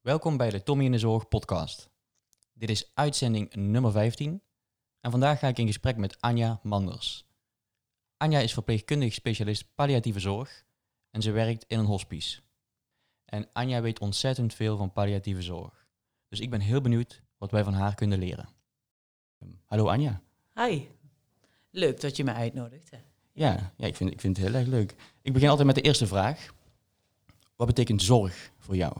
Welkom bij de Tommy in de Zorg podcast. Dit is uitzending nummer 15 en vandaag ga ik in gesprek met Anja Manders. Anja is verpleegkundig specialist palliatieve zorg en ze werkt in een hospice. En Anja weet ontzettend veel van palliatieve zorg. Dus ik ben heel benieuwd wat wij van haar kunnen leren. Hallo Anja. Hi. Leuk dat je me uitnodigt. Hè. Ja, ja ik, vind, ik vind het heel erg leuk. Ik begin altijd met de eerste vraag. Wat betekent zorg voor jou?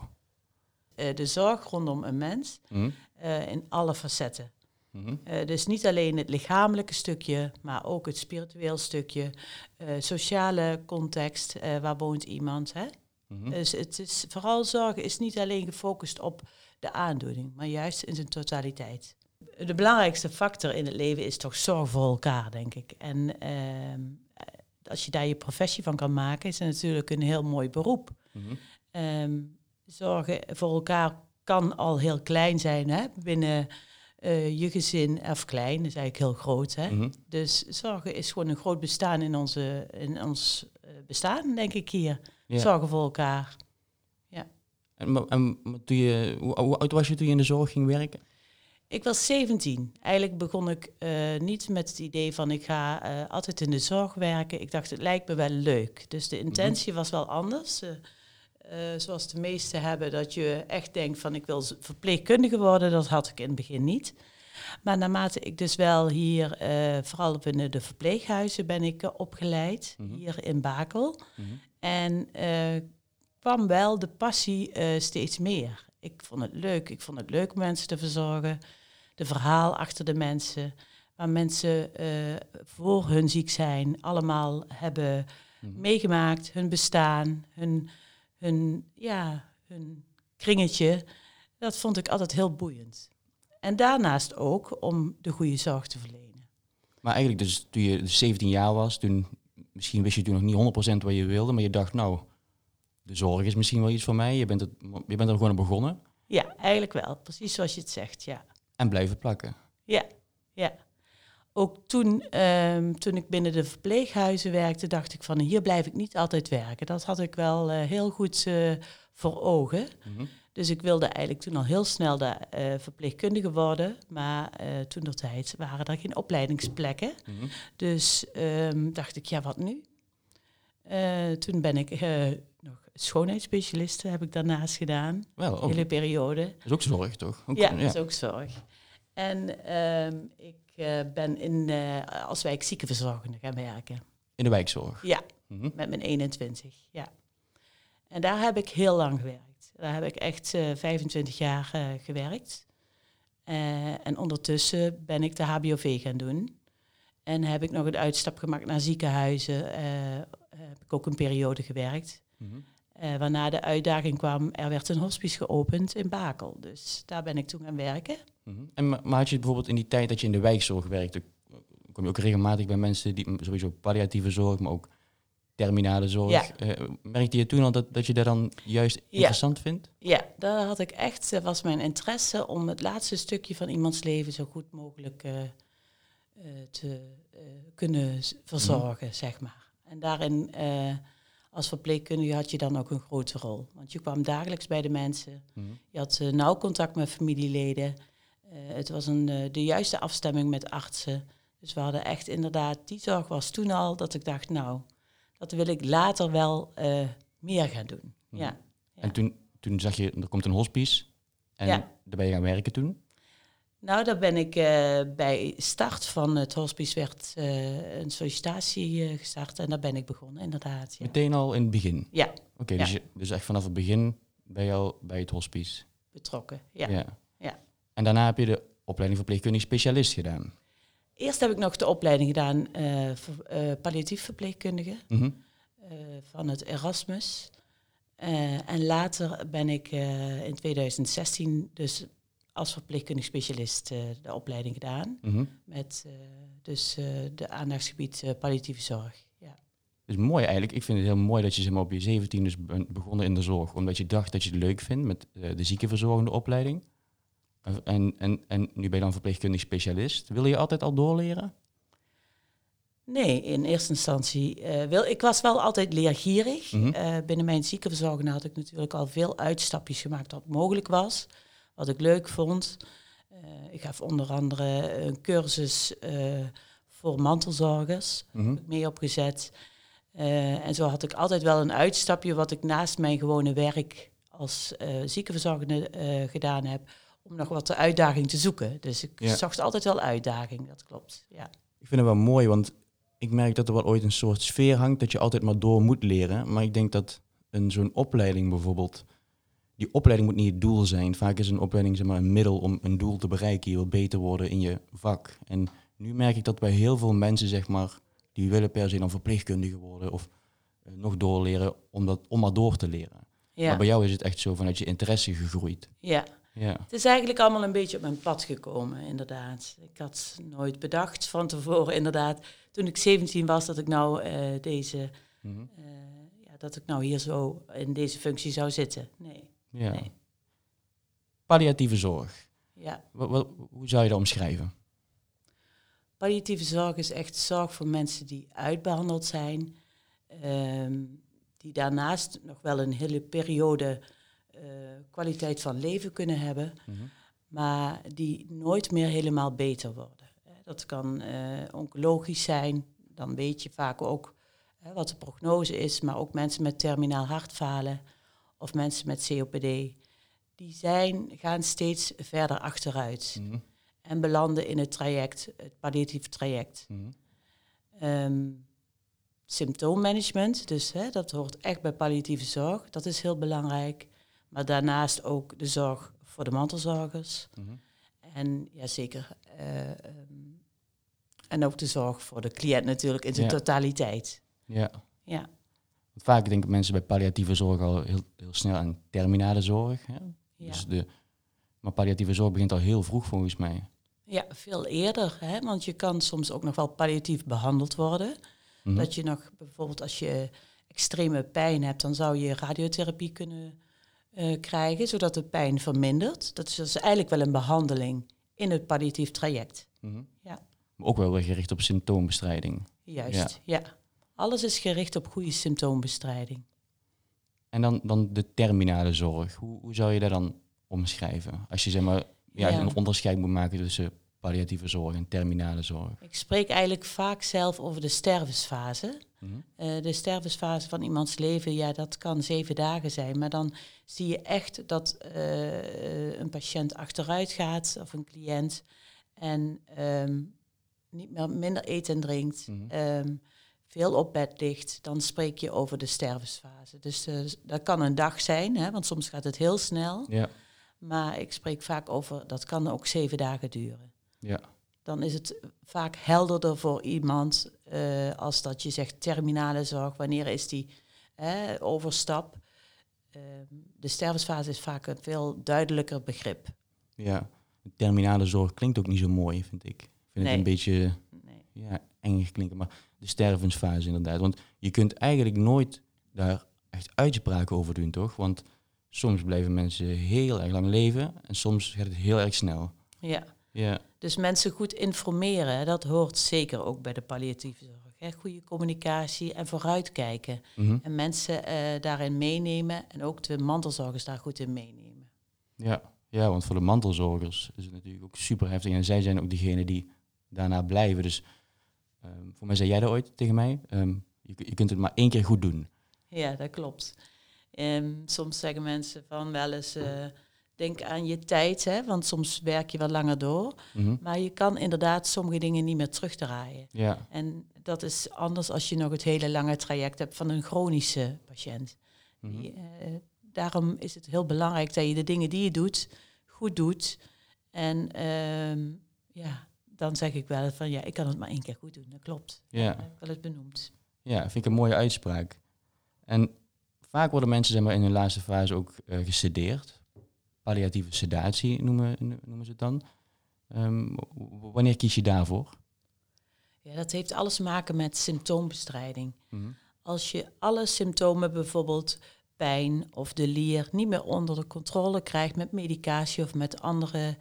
Uh, de zorg rondom een mens Hm? uh, in alle facetten. Mhm. Uh, dus niet alleen het lichamelijke stukje, maar ook het spiritueel stukje, sociale context, waar woont iemand. Hè? Mhm. Dus het is, vooral zorgen is niet alleen gefocust op de aandoening, maar juist in zijn totaliteit. De belangrijkste factor in het leven is toch zorg voor elkaar, denk ik. En ehm, als je daar je professie van kan maken, is het natuurlijk een heel mooi beroep. Mhm. Ehm, zorgen voor elkaar kan al heel klein zijn hè? binnen uh, je gezin, of klein, is eigenlijk heel groot. Hè? Mhm. Dus zorgen is gewoon een groot bestaan in, onze, in ons uh, bestaan, denk ik hier. Ja. Zorgen voor elkaar. En, maar- en maar toen je, hoe, hoe oud was je toen je in de zorg ging werken? Ik was 17. Eigenlijk begon ik eh, niet met het idee van ik ga eh, altijd in de zorg werken. Ik dacht het lijkt me wel leuk. Dus de intentie was wel anders. Eh, zoals de meesten hebben, dat je echt denkt van ik wil verpleegkundige worden. Dat had ik in het begin niet. Maar naarmate ik dus wel hier, eh, vooral binnen de verpleeghuizen, ben ik eh, opgeleid. Mhm. Hier in Bakel. Mhm. En kwam wel de passie steeds meer. Ik vond het leuk. Ik vond het leuk om mensen te verzorgen. De verhaal achter de mensen. Waar mensen voor hun ziek zijn allemaal hebben Mhm. meegemaakt. Hun bestaan, hun, hun, ja, hun kringetje. Dat vond ik altijd heel boeiend. En daarnaast ook om de goede zorg te verlenen. Maar eigenlijk dus toen je dus 17 jaar was, toen, misschien wist je toen nog niet 100% wat je wilde, maar je dacht nou, de zorg is misschien wel iets voor mij. Je bent, het, je bent er gewoon aan begonnen Ja, eigenlijk wel. Precies zoals je het zegt, ja. en blijven plakken. Ja, ja. Ook toen, ehm, toen ik binnen de verpleeghuizen werkte, dacht ik van hier blijf ik niet altijd werken. Dat had ik wel eh, heel goed eh, voor ogen. Mhm. Dus ik wilde eigenlijk toen al heel snel de eh, verpleegkundige worden. Maar toen tijd waren er geen opleidingsplekken. Mhm. Dus ehm, dacht ik, ja, wat nu? Toen ben ik nog schoonheidsspecialiste, heb ik daarnaast gedaan. Wel, ook, hele periode. dat is ook zorg toch? Ook- Ja, dat is ook zorg. En ehm, ik ben in, eh, als wijkziekenverzorgende gaan werken. In de wijkzorg. Ja, Mhm. met mijn 21. Ja. En daar heb ik heel lang gewerkt. Daar heb ik echt eh, 25 jaar eh, gewerkt. Eh, en ondertussen ben ik de HBOV gaan doen. En heb ik nog een uitstap gemaakt naar ziekenhuizen. eh, heb ik ook een periode gewerkt. Mhm. Eh, waarna de uitdaging kwam, er werd een hospice geopend in Bakel. Dus daar ben ik toen gaan werken. Mhm. En ma- maar had je bijvoorbeeld in die tijd dat je in de wijkzorg werkte, kom je ook regelmatig bij mensen die sowieso palliatieve zorg, maar ook terminale zorg. Ja. Eh, merkte je toen al dat, dat je dat dan juist interessant vindt? Ja, daar had ik echt, eh, was mijn interesse om het laatste stukje van iemands leven zo goed mogelijk eh, te kunnen verzorgen, zeg maar. En daarin, als verpleegkundige, had je dan ook een grote rol. Want je kwam dagelijks bij de mensen, Mhm. je had nauw contact met familieleden. Eh, het was een, eh, de juiste afstemming met artsen. Dus we hadden echt inderdaad, die zorg was toen al dat ik dacht, nou, dat wil ik later wel eh, meer gaan doen. Mhm. Ja. Ja. En toen, toen zag je, er komt een hospice en Ja. daar ben je gaan werken toen. Nou, daar ben ik bij start van het hospice werd een sollicitatie gestart en daar ben ik begonnen, inderdaad. Ja, Meteen al in het begin. ja Oké, Ja. dus, dus echt vanaf het begin je al bij het hospice. betrokken. Ja. Ja. En daarna heb je de opleiding verpleegkundig specialist gedaan. Eerst heb ik nog de opleiding gedaan eh voor, eh, palliatief verpleegkundige Mhm. eh, van het Erasmus. En later ben ik in 2016 dus als verpleegkundig specialist de opleiding gedaan. Mhm. Met dus de aandachtsgebied palliatieve zorg. Ja. Dus mooi eigenlijk. Ik vind het heel mooi dat je zeg maar, op je 17 dus bent begonnen in de zorg. Omdat je dacht dat je het leuk vindt met de ziekenverzorgende opleiding. En, en, en nu ben je dan verpleegkundig specialist. Wil je altijd al doorleren? Nee, in eerste instantie. eh, wil, ik was wel altijd leergierig. Mhm. Eh, binnen mijn ziekenverzorging had ik natuurlijk al veel uitstapjes gemaakt wat mogelijk was. Wat ik leuk vond. Eh, ik gaf onder andere een cursus voor mantelzorgers. Heb ik mee opgezet. En zo had ik altijd wel een uitstapje wat ik naast mijn gewone werk als ziekenverzorgende gedaan heb. Om nog wat de uitdaging te zoeken. Dus ik Ja. zocht altijd wel uitdaging, dat klopt. Ja. Ik vind het wel mooi, want ik merk dat er wel ooit een soort sfeer hangt dat je altijd maar door moet leren. Maar ik denk dat een zo'n opleiding bijvoorbeeld, die opleiding moet niet het doel zijn. Vaak is een opleiding zeg maar, een middel om een doel te bereiken. Je wil beter worden in je vak. En nu merk ik dat bij heel veel mensen, zeg maar, die willen per se dan verpleegkundige worden of eh, nog doorleren om, dat, om maar door te leren. Ja. Maar bij jou is het echt zo vanuit je interesse gegroeid. ja. Ja. Het is eigenlijk allemaal een beetje op mijn pad gekomen, inderdaad. Ik had nooit bedacht van tevoren, inderdaad, toen ik 17 was, dat ik nou eh, deze, Mhm. eh, ja, dat ik nou hier zo in deze functie zou zitten. Nee, ja. Nee. Palliatieve zorg. ja. Wat, wat, hoe zou je dat omschrijven? Palliatieve zorg is echt zorg voor mensen die uitbehandeld zijn, ehm, die daarnaast nog wel een hele periode kwaliteit van leven kunnen hebben, Mhm. maar die nooit meer helemaal beter worden. Eh, Dat kan eh, oncologisch zijn, dan weet je vaak ook wat de prognose is, maar ook mensen met terminaal hartfalen of mensen met COPD, die zijn, gaan steeds verder achteruit Mhm. en belanden in het traject, het palliatieve traject. Ehm, symptoommanagement, dus hè, dat hoort echt bij palliatieve zorg, dat is heel belangrijk. Maar daarnaast ook de zorg voor de mantelzorgers. Mhm. En ja, zeker. eh, ehm, en ook de zorg voor de cliënt natuurlijk in zijn Ja. totaliteit. Ja. Ja, Want vaak denken mensen bij palliatieve zorg al heel, heel snel aan terminale zorg. Hè? ja. Dus de, maar palliatieve zorg begint al heel vroeg volgens mij. ja veel eerder. Hè, want je kan soms ook nog wel palliatief behandeld worden. Mhm. Dat je nog bijvoorbeeld als je extreme pijn hebt, dan zou je radiotherapie kunnen eh, krijgen, zodat de pijn vermindert. Dat is dus eigenlijk wel een behandeling in het palliatief traject. Mhm. Ja. Maar ook wel weer gericht op symptoombestrijding. Juist, ja. Alles is gericht op goede symptoombestrijding. En dan, dan de terminale zorg. Hoe, hoe zou je dat dan omschrijven? Als je zeg maar, ja, Ja. een onderscheid moet maken tussen palliatieve zorg en terminale zorg. Ik spreek eigenlijk vaak zelf over de stervensfase. Eh, de stervensfase van iemands leven, ja, dat kan zeven dagen zijn. Maar dan zie je echt dat eh, een patiënt achteruit gaat of een cliënt en ehm, niet meer minder eet en drinkt, Mhm. ehm, veel op bed ligt. Dan spreek je over de stervensfase. Dus eh, dat kan een dag zijn, hè, want soms gaat het heel snel. Ja, Maar ik spreek vaak over, dat kan ook zeven dagen duren ja. dan is het vaak helderder voor iemand eh, als dat je zegt terminale zorg. Wanneer is die eh, overstap? Ehm, de stervensfase is vaak een veel duidelijker begrip. ja. Terminale zorg klinkt ook niet zo mooi, vind ik. Ik vind Nee. het een beetje Nee. ja, eng klinken. Maar de stervensfase inderdaad. Want je kunt eigenlijk nooit daar echt uitspraken over doen, toch? Want soms blijven mensen heel erg lang leven en soms gaat het heel erg snel. Ja. Ja, Dus mensen goed informeren, dat hoort zeker ook bij de palliatieve zorg. Hè. Goede communicatie en vooruitkijken. mhm. En mensen eh, daarin meenemen en ook de mantelzorgers daar goed in meenemen. ja. ja, want voor de mantelzorgers is het natuurlijk ook super heftig. En zij zijn ook degene die daarna blijven. Dus ehm, voor mij zei jij dat ooit tegen mij. ehm, je, je kunt het maar één keer goed doen. Ja, dat klopt. Ehm, soms zeggen mensen van wel eens, eh, denk aan je tijd, hè, want soms werk je wat langer door. Mhm. Maar je kan inderdaad sommige dingen niet meer terugdraaien. Ja, En dat is anders als je nog het hele lange traject hebt van een chronische patiënt. mhm. Die, eh, daarom is het heel belangrijk dat je de dingen die je doet, goed doet. En ehm, ja, dan zeg ik wel van ja, ik kan het maar één keer goed doen. Dat klopt. ja. Dat heb ik wel eens benoemd. Ja, vind ik een mooie uitspraak. En vaak worden mensen zeg maar, in hun laatste fase ook gesedeerd. Palliatieve sedatie noemen, noemen ze het dan. Ehm, wanneer kies je daarvoor? Ja, dat heeft alles te maken met symptoombestrijding. Mhm. Als je alle symptomen, bijvoorbeeld pijn of de lier, niet meer onder de controle krijgt met medicatie of met andere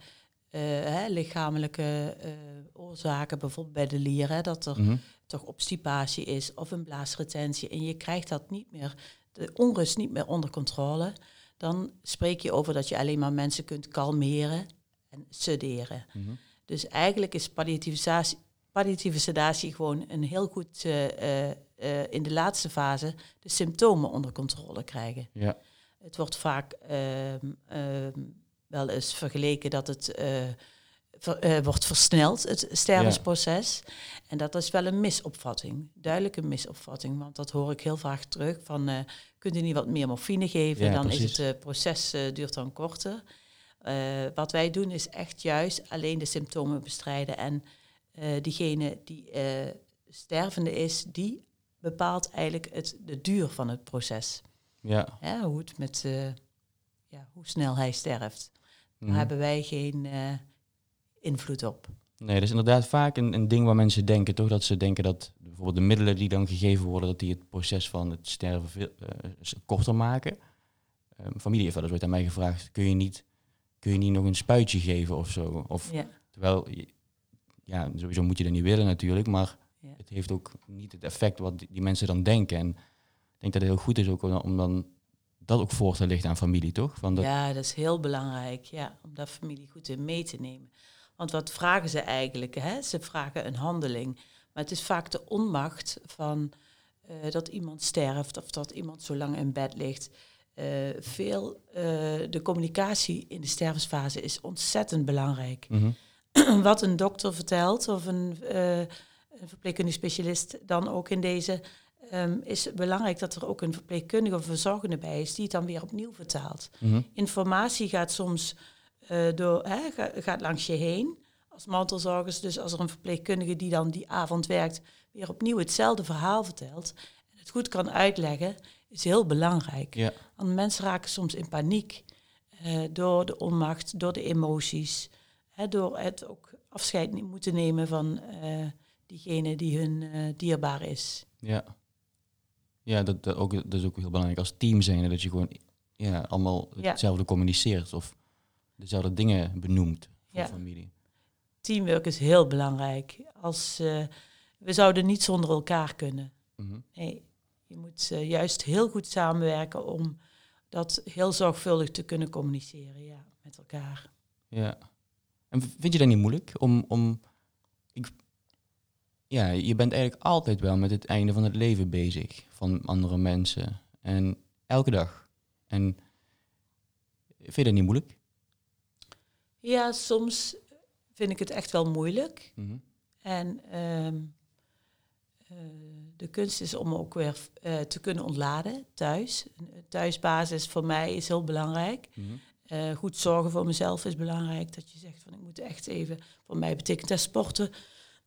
eh, hè, lichamelijke eh, oorzaken, bijvoorbeeld bij de lier, hè, dat er Mhm. toch obstipatie is of een blaasretentie en je krijgt dat niet meer, de onrust niet meer onder controle, dan spreek je over dat je alleen maar mensen kunt kalmeren en sederen. Mhm. Dus eigenlijk is palliatieve sedatie, palliatieve sedatie gewoon een heel goed eh, eh, eh, in de laatste fase de symptomen onder controle krijgen. Ja. Het wordt vaak ehm, ehm, wel eens vergeleken dat het ver- eh, wordt versneld, het stervensproces. En dat is wel een misopvatting, duidelijk een misopvatting. Want dat hoor ik heel vaak terug van, eh kunt u niet wat meer morfine geven? Ja, dan precies. is het eh, proces duurt dan korter. Wat wij doen is echt juist alleen de symptomen bestrijden. En diegene die stervende is, die bepaalt eigenlijk het, de duur van het proces. Ja. Hè, hoe, het met, ja, hoe snel hij sterft. Daar Mhm. hebben wij geen invloed op. Nee, dat is inderdaad vaak een, een ding waar mensen denken, toch? Dat ze denken dat bijvoorbeeld de middelen die dan gegeven worden, dat die het proces van het sterven veel, eh, korter maken. Ehm, familie heeft wel eens ooit aan mij gevraagd, kun je niet, kun je niet nog een spuitje geven of zo? Of, Ja, terwijl, ja, sowieso moet je dat niet willen natuurlijk, maar Ja. het heeft ook niet het effect wat die, die mensen dan denken. En ik denk dat het heel goed is ook om, om dan dat ook voor te lichten aan familie, toch? Van dat, ja, dat is heel belangrijk. Ja, om daar familie goed in mee te nemen. Want wat vragen ze eigenlijk? Hè? Ze vragen een handeling. Maar het is vaak de onmacht van eh, dat iemand sterft of dat iemand zo lang in bed ligt. Eh, veel, eh, de communicatie in de stervensfase is ontzettend belangrijk. Mhm. wat een dokter vertelt of een, een verpleegkundige specialist dan ook in deze, ehm, is belangrijk dat er ook een verpleegkundige of verzorgende bij is die het dan weer opnieuw vertaalt. Mhm. Informatie gaat soms door, hè, ga- gaat langs je heen als mantelzorgers. Dus als er een verpleegkundige die dan die avond werkt, weer opnieuw hetzelfde verhaal vertelt en het goed kan uitleggen, is heel belangrijk. Ja. Want mensen raken soms in paniek eh, door de onmacht, door de emoties, hè, door het ook afscheid niet moeten nemen van eh, diegene die hun eh, dierbaar is. Ja, ja dat, dat, ook, dat is ook heel belangrijk als team zijn. Dat je gewoon ja, allemaal Ja. hetzelfde communiceert of dezelfde dingen benoemt voor Ja. familie. Teamwork is heel belangrijk. Als, eh, we zouden niet zonder elkaar kunnen. Mhm. Nee, je moet eh, juist heel goed samenwerken om dat heel zorgvuldig te kunnen communiceren ja, met elkaar. Ja. En vind je dat niet moeilijk om, om ik, ja, je bent eigenlijk altijd wel met het einde van het leven bezig van andere mensen en elke dag. En vind je dat niet moeilijk? Ja, soms vind ik het echt wel moeilijk. Mhm. En ehm, eh, de kunst is om ook weer eh, te kunnen ontladen thuis. Een thuisbasis voor mij is heel belangrijk. Mhm. Eh, goed zorgen voor mezelf is belangrijk. Dat je zegt van ik moet echt even, voor mij betekent dat sporten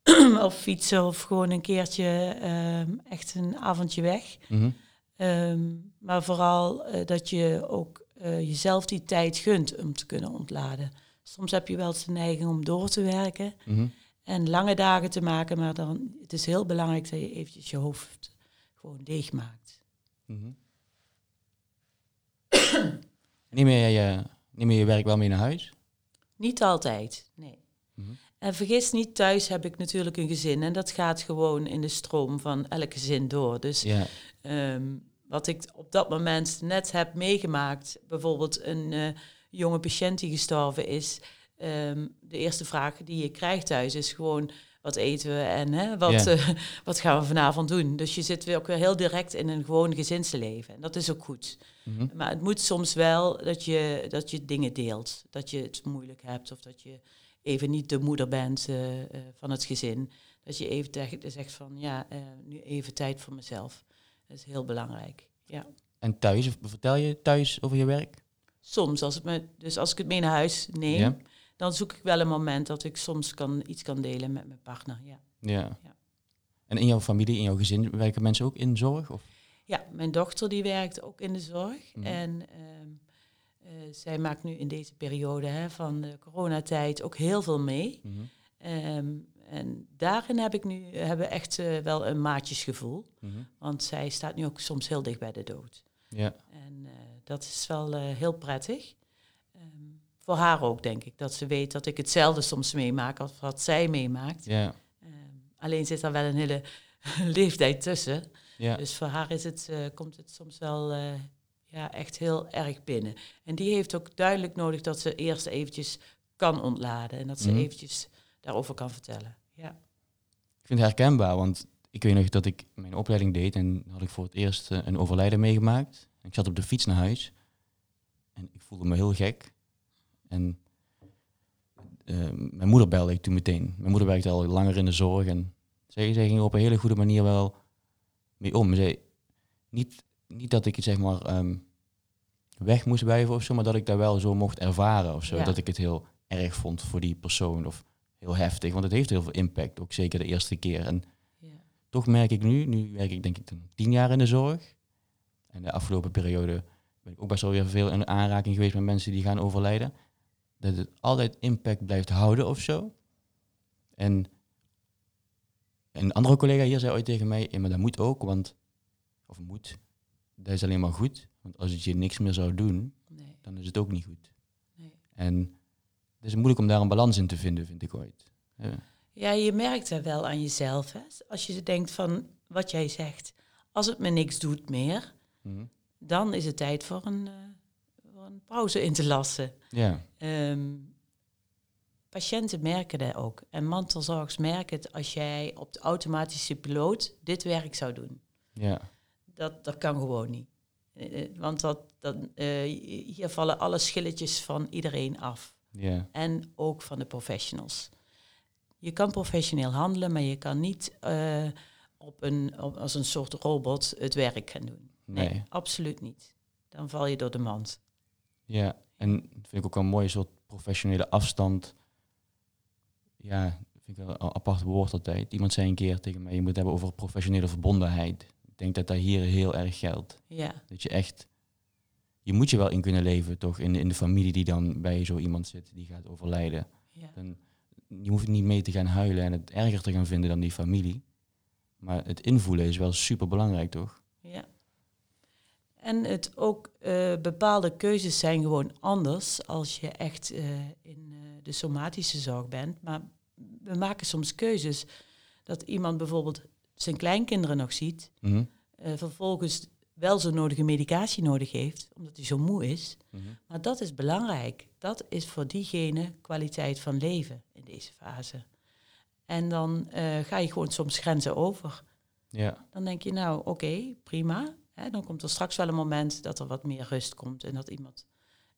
of fietsen of gewoon een keertje ehm, echt een avondje weg. Mhm. Ehm, maar vooral dat je ook jezelf die tijd gunt om te kunnen ontladen. Soms heb je wel eens de neiging om door te werken Mhm. en lange dagen te maken, maar dan, het is heel belangrijk dat je eventjes je hoofd gewoon leeg maakt. Neem, je, je, neem je je werk wel mee naar huis? Niet altijd, nee. Mhm. En vergis niet, thuis heb ik natuurlijk een gezin en dat gaat gewoon in de stroom van elk gezin door. Dus Ja. Ehm, wat ik op dat moment net heb meegemaakt, bijvoorbeeld een eh, jonge patiënt die gestorven is. ehm, de eerste vraag die je krijgt thuis is gewoon: wat eten we en hè, wat, eh, wat gaan we vanavond doen? Dus je zit weer ook weer heel direct in een gewoon gezinsleven. En dat is ook goed. Mhm. Maar het moet soms wel dat je, dat je dingen deelt. Dat je het moeilijk hebt of dat je even niet de moeder bent eh, van het gezin. Dat je even zegt van ja, nu even tijd voor mezelf. Dat is heel belangrijk. Ja. En thuis, vertel je thuis over je werk? Soms, als, het me, dus als ik het mee naar huis neem, Ja. dan zoek ik wel een moment dat ik soms kan, iets kan delen met mijn partner. Ja. Ja. Ja. En in jouw familie, in jouw gezin, werken mensen ook in zorg? Of? ja, mijn dochter die werkt ook in de zorg. Mhm. En ehm, eh, zij maakt nu in deze periode hè, van de coronatijd ook heel veel mee. Mhm. Ehm, en daarin heb ik nu hebben we echt eh, wel een maatjesgevoel. Mhm. Want zij staat nu ook soms heel dicht bij de dood. Ja. En eh, dat is wel eh, heel prettig. Ehm, voor haar ook, denk ik. Dat ze weet dat ik hetzelfde soms meemaak als wat zij meemaakt. Ja. Ehm, alleen zit daar wel een hele leeftijd tussen. Ja. Dus voor haar is het, komt het soms wel ja, echt heel erg binnen. En die heeft ook duidelijk nodig dat ze eerst eventjes kan ontladen. En dat ze Mhm. eventjes daarover kan vertellen. Ja. Ik vind het herkenbaar, want ik weet nog dat ik mijn opleiding deed en had ik voor het eerst eh, een overlijden meegemaakt. Ik zat op de fiets naar huis en ik voelde me heel gek. En eh, mijn moeder belde ik toen meteen. Mijn moeder werkte al langer in de zorg en zij, zij ging er op een hele goede manier wel mee om. Zij, niet, niet dat ik het zeg maar ehm, weg moest blijven of zo, maar dat ik daar wel zo mocht ervaren of zo. Ja. Dat ik het heel erg vond voor die persoon of heel heftig, want het heeft heel veel impact, ook zeker de eerste keer. En Ja. toch merk ik nu, nu werk ik denk ik tien jaar in de zorg. En de afgelopen periode ben ik ook best wel weer veel in aanraking geweest met mensen die gaan overlijden. Dat het altijd impact blijft houden of zo. En een andere collega hier zei ooit tegen mij, ja, maar dat moet ook, want, of moet, dat is alleen maar goed. Want als het je niks meer zou doen, Nee, dan is het ook niet goed. nee. En het is moeilijk om daar een balans in te vinden, vind ik ooit. Ja. Ja, je merkt dat wel aan jezelf. Hè? Als je denkt van wat jij zegt, als het me niks doet meer, Mhm. dan is het tijd voor een, eh, voor een pauze in te lassen. ja. Ehm, patiënten merken dat ook. En mantelzorgers merken het als jij op de automatische piloot dit werk zou doen. ja. Dat, dat kan gewoon niet. Eh, eh, Want dat, dat, hier vallen alle schilletjes van iedereen af. En ook van de professionals. Je kan professioneel handelen, maar je kan niet eh, op een, op, als een soort robot het werk gaan doen. nee. absoluut niet. Dan val je door de mand. Ja, en vind ik ook wel een mooi soort professionele afstand. Ja, vind ik wel een apart woord altijd. Iemand zei een keer tegen mij, je moet het hebben over professionele verbondenheid. Ik denk dat dat hier heel erg geldt. Ja, Dat je echt, je moet je wel in kunnen leven toch, in, in de familie die dan bij zo iemand zit die gaat overlijden. ja. Dan, je hoeft niet mee te gaan huilen en het erger te gaan vinden dan die familie. Maar het invoelen is wel super belangrijk, toch? Ja. En het ook eh, bepaalde keuzes zijn gewoon anders als je echt eh, in eh, de somatische zorg bent. Maar we maken soms keuzes dat iemand bijvoorbeeld zijn kleinkinderen nog ziet, Mhm. vervolgens wel zo nodige medicatie nodig heeft, omdat hij zo moe is. Mhm. Maar dat is belangrijk. Dat is voor diegene kwaliteit van leven in deze fase. En dan eh, ga je gewoon soms grenzen over. Ja, Dan denk je, nou oké, prima. Hè, dan komt er straks wel een moment dat er wat meer rust komt en dat iemand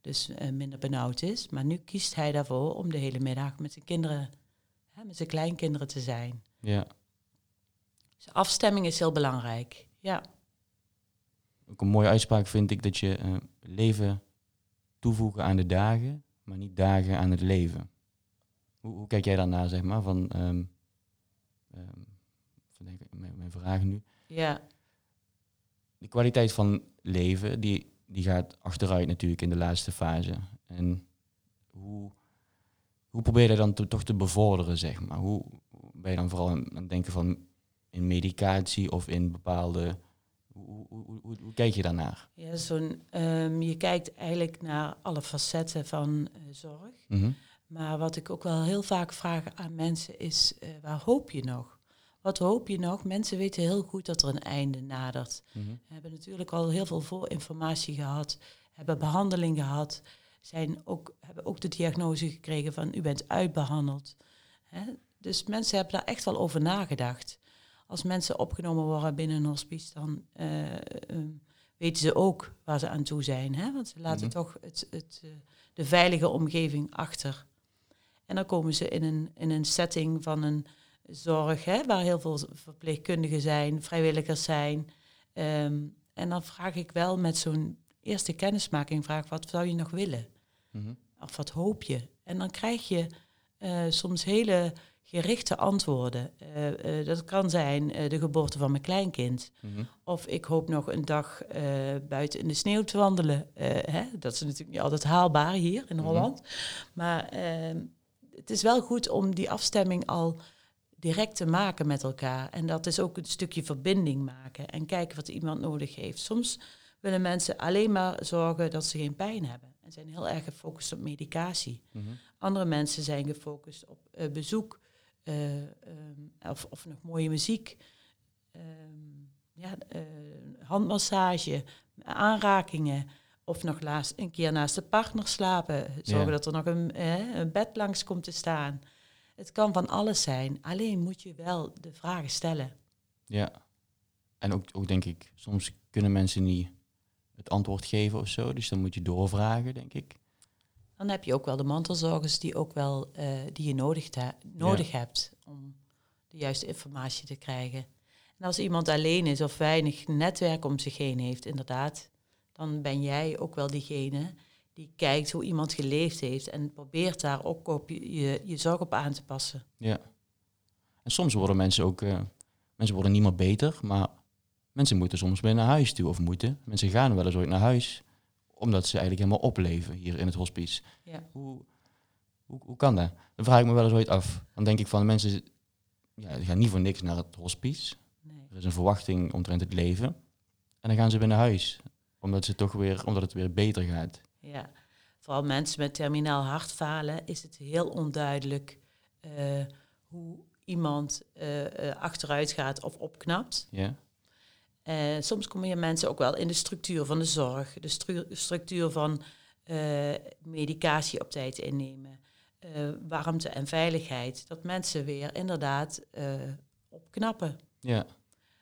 dus eh, minder benauwd is. Maar nu kiest hij daarvoor om de hele middag met zijn kinderen, hè, met zijn kleinkinderen te zijn. ja. Dus afstemming is heel belangrijk. Ja, Ook een mooie uitspraak vind ik dat je eh, leven toevoegen aan de dagen, maar niet dagen aan het leven. Hoe, hoe kijk jij daarnaar, zeg maar? Van, ehm ehm, denken, mijn, mijn vraag nu. ja, De kwaliteit van leven, die, die gaat achteruit natuurlijk in de laatste fase. En hoe, hoe probeer je dan to- toch te bevorderen, zeg maar? Hoe ben je dan vooral aan aan het denken van in medicatie of in bepaalde... Hoe, hoe, hoe, hoe, hoe kijk je daarnaar? ja zo'n, ehm, je kijkt eigenlijk naar alle facetten van eh, zorg. Mhm. Maar wat ik ook wel heel vaak vraag aan mensen is, eh, waar hoop je nog? Wat hoop je nog? Mensen weten heel goed dat er een einde nadert. Mhm. hebben natuurlijk al heel veel voorinformatie gehad, hebben behandeling gehad, zijn ook, hebben ook de diagnose gekregen van u bent uitbehandeld. Hè? Dus mensen hebben daar echt wel over nagedacht. Als mensen opgenomen worden binnen een hospice, dan eh, ehm, weten ze ook waar ze aan toe zijn. Hè? Want ze laten Mhm. toch het, het, eh, de veilige omgeving achter. En dan komen ze in een, in een setting van een zorg, hè, waar heel veel verpleegkundigen zijn, vrijwilligers zijn. Ehm, en dan vraag ik wel met zo'n eerste kennismaking, vraag wat zou je nog willen? Mhm. Of wat hoop je? En dan krijg je eh, soms hele gerichte antwoorden. Eh, eh, dat kan zijn eh, de geboorte van mijn kleinkind. Mhm. Of ik hoop nog een dag buiten in de sneeuw te wandelen. Hè? Dat is natuurlijk niet altijd haalbaar hier in Mhm. Holland. Maar ehm, het is wel goed om die afstemming al direct te maken met elkaar. En dat is ook een stukje verbinding maken en kijken wat iemand nodig heeft. Soms willen mensen alleen maar zorgen dat ze geen pijn hebben en zijn heel erg gefocust op medicatie. Mhm. Andere mensen zijn gefocust op bezoek eh, ehm, of, of nog mooie muziek. ehm, ja, eh, handmassage, aanrakingen. Of nog laatst een keer naast de partner slapen. Zorgen Ja. dat er nog een, eh, een bed langs komt te staan. Het kan van alles zijn. Alleen moet je wel de vragen stellen. Ja. En ook, ook denk ik, soms kunnen mensen niet het antwoord geven of zo. Dus dan moet je doorvragen, denk ik. Dan heb je ook wel de mantelzorgers die, ook wel, eh, die je nodig, nodig hebt om de juiste informatie te krijgen. En als iemand alleen is of weinig netwerk om zich heen heeft, inderdaad, dan ben jij ook wel diegene die kijkt hoe iemand geleefd heeft en probeert daar ook op je, je, je zorg op aan te passen. Ja. En soms worden mensen ook, eh, mensen worden niet meer beter, maar mensen moeten soms weer naar huis toe of moeten. Mensen gaan wel eens ooit naar huis, omdat ze eigenlijk helemaal opleven hier in het hospice. Ja. Hoe, hoe, hoe kan dat? Dan vraag ik me wel eens ooit af. Dan denk ik van mensen, ja, die gaan niet voor niks naar het hospice. Nee. Er is een verwachting omtrent het leven. En dan gaan ze weer naar huis, omdat, ze toch weer, omdat het weer beter gaat. Ja, vooral mensen met terminaal hartfalen is het heel onduidelijk eh, hoe iemand eh, eh, achteruit gaat of opknapt. Ja, Eh, soms komen je mensen ook wel in de structuur van de zorg, de stru- structuur van eh, medicatie op tijd innemen, eh, warmte en veiligheid. Dat mensen weer inderdaad opknappen. ja,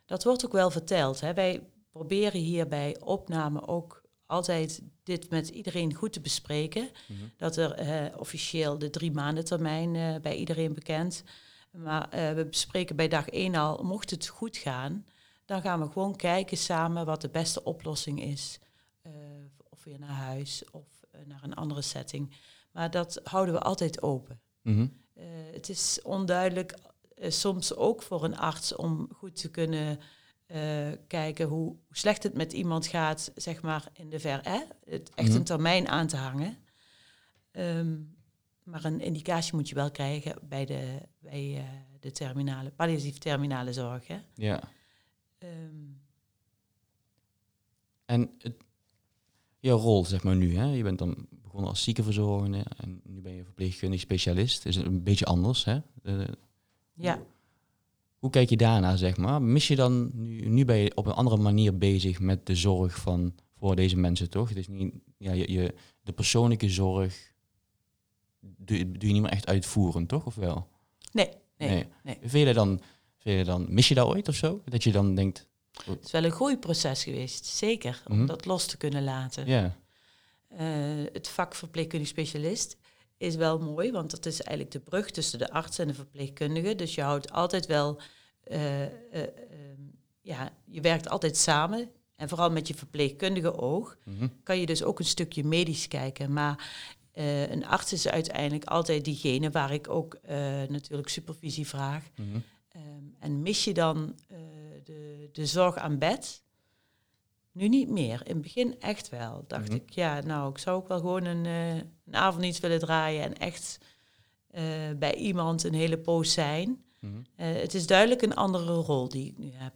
Dat wordt ook wel verteld. Hè. Wij proberen hier bij opname ook altijd dit met iedereen goed te bespreken. Mhm. Dat er officieel de drie maanden termijn bij iedereen bekend. Maar we bespreken bij dag één al, mocht het goed gaan, dan gaan we gewoon kijken samen wat de beste oplossing is. Eh, of weer naar huis of eh, naar een andere setting. Maar dat houden we altijd open. Mhm. Eh, het is onduidelijk, soms ook voor een arts, om goed te kunnen kijken hoe, slecht het met iemand gaat, zeg maar in de ver, hè? Het echt Mhm. een termijn aan te hangen. Ehm, maar een indicatie moet je wel krijgen bij de, bij, de terminale, palliatief terminale zorg. Hè? ja. Ehm, En het, jouw rol, zeg maar nu, hè? je bent dan begonnen als ziekenverzorgende en nu ben je verpleegkundig specialist. Is het een beetje anders, hè? Ja. Hoe, hoe kijk je daarnaar, zeg maar? Mis je dan, nu, nu ben je op een andere manier bezig met de zorg van, voor deze mensen, toch? Het is niet, ja, je, je, de persoonlijke zorg doe, doe je niet meer echt uitvoeren, toch? Of wel? Nee, nee, Nee. nee. Vind je dan, vind je dan, mis je dat ooit of zo? Dat je dan denkt, Het is wel een groeiproces geweest, zeker, om Mhm. dat los te kunnen laten. ja, Eh, het vak verpleegkundig specialist is wel mooi, want dat is eigenlijk de brug tussen de arts en de verpleegkundige. Dus je houdt altijd wel, eh, eh, ehm, ja, je werkt altijd samen. En vooral met je verpleegkundige oog mhm, kan je dus ook een stukje medisch kijken. Maar een arts is uiteindelijk altijd diegene waar ik ook natuurlijk supervisie vraag. mhm. Ehm, en mis je dan eh, de, de zorg aan bed? Nu niet meer. In het begin echt wel. Dacht Mhm. ik, ja, nou, ik zou ook wel gewoon een, eh een avonddienst willen draaien en echt eh, bij iemand een hele poos zijn. mhm. Het is duidelijk een andere rol die ik nu heb.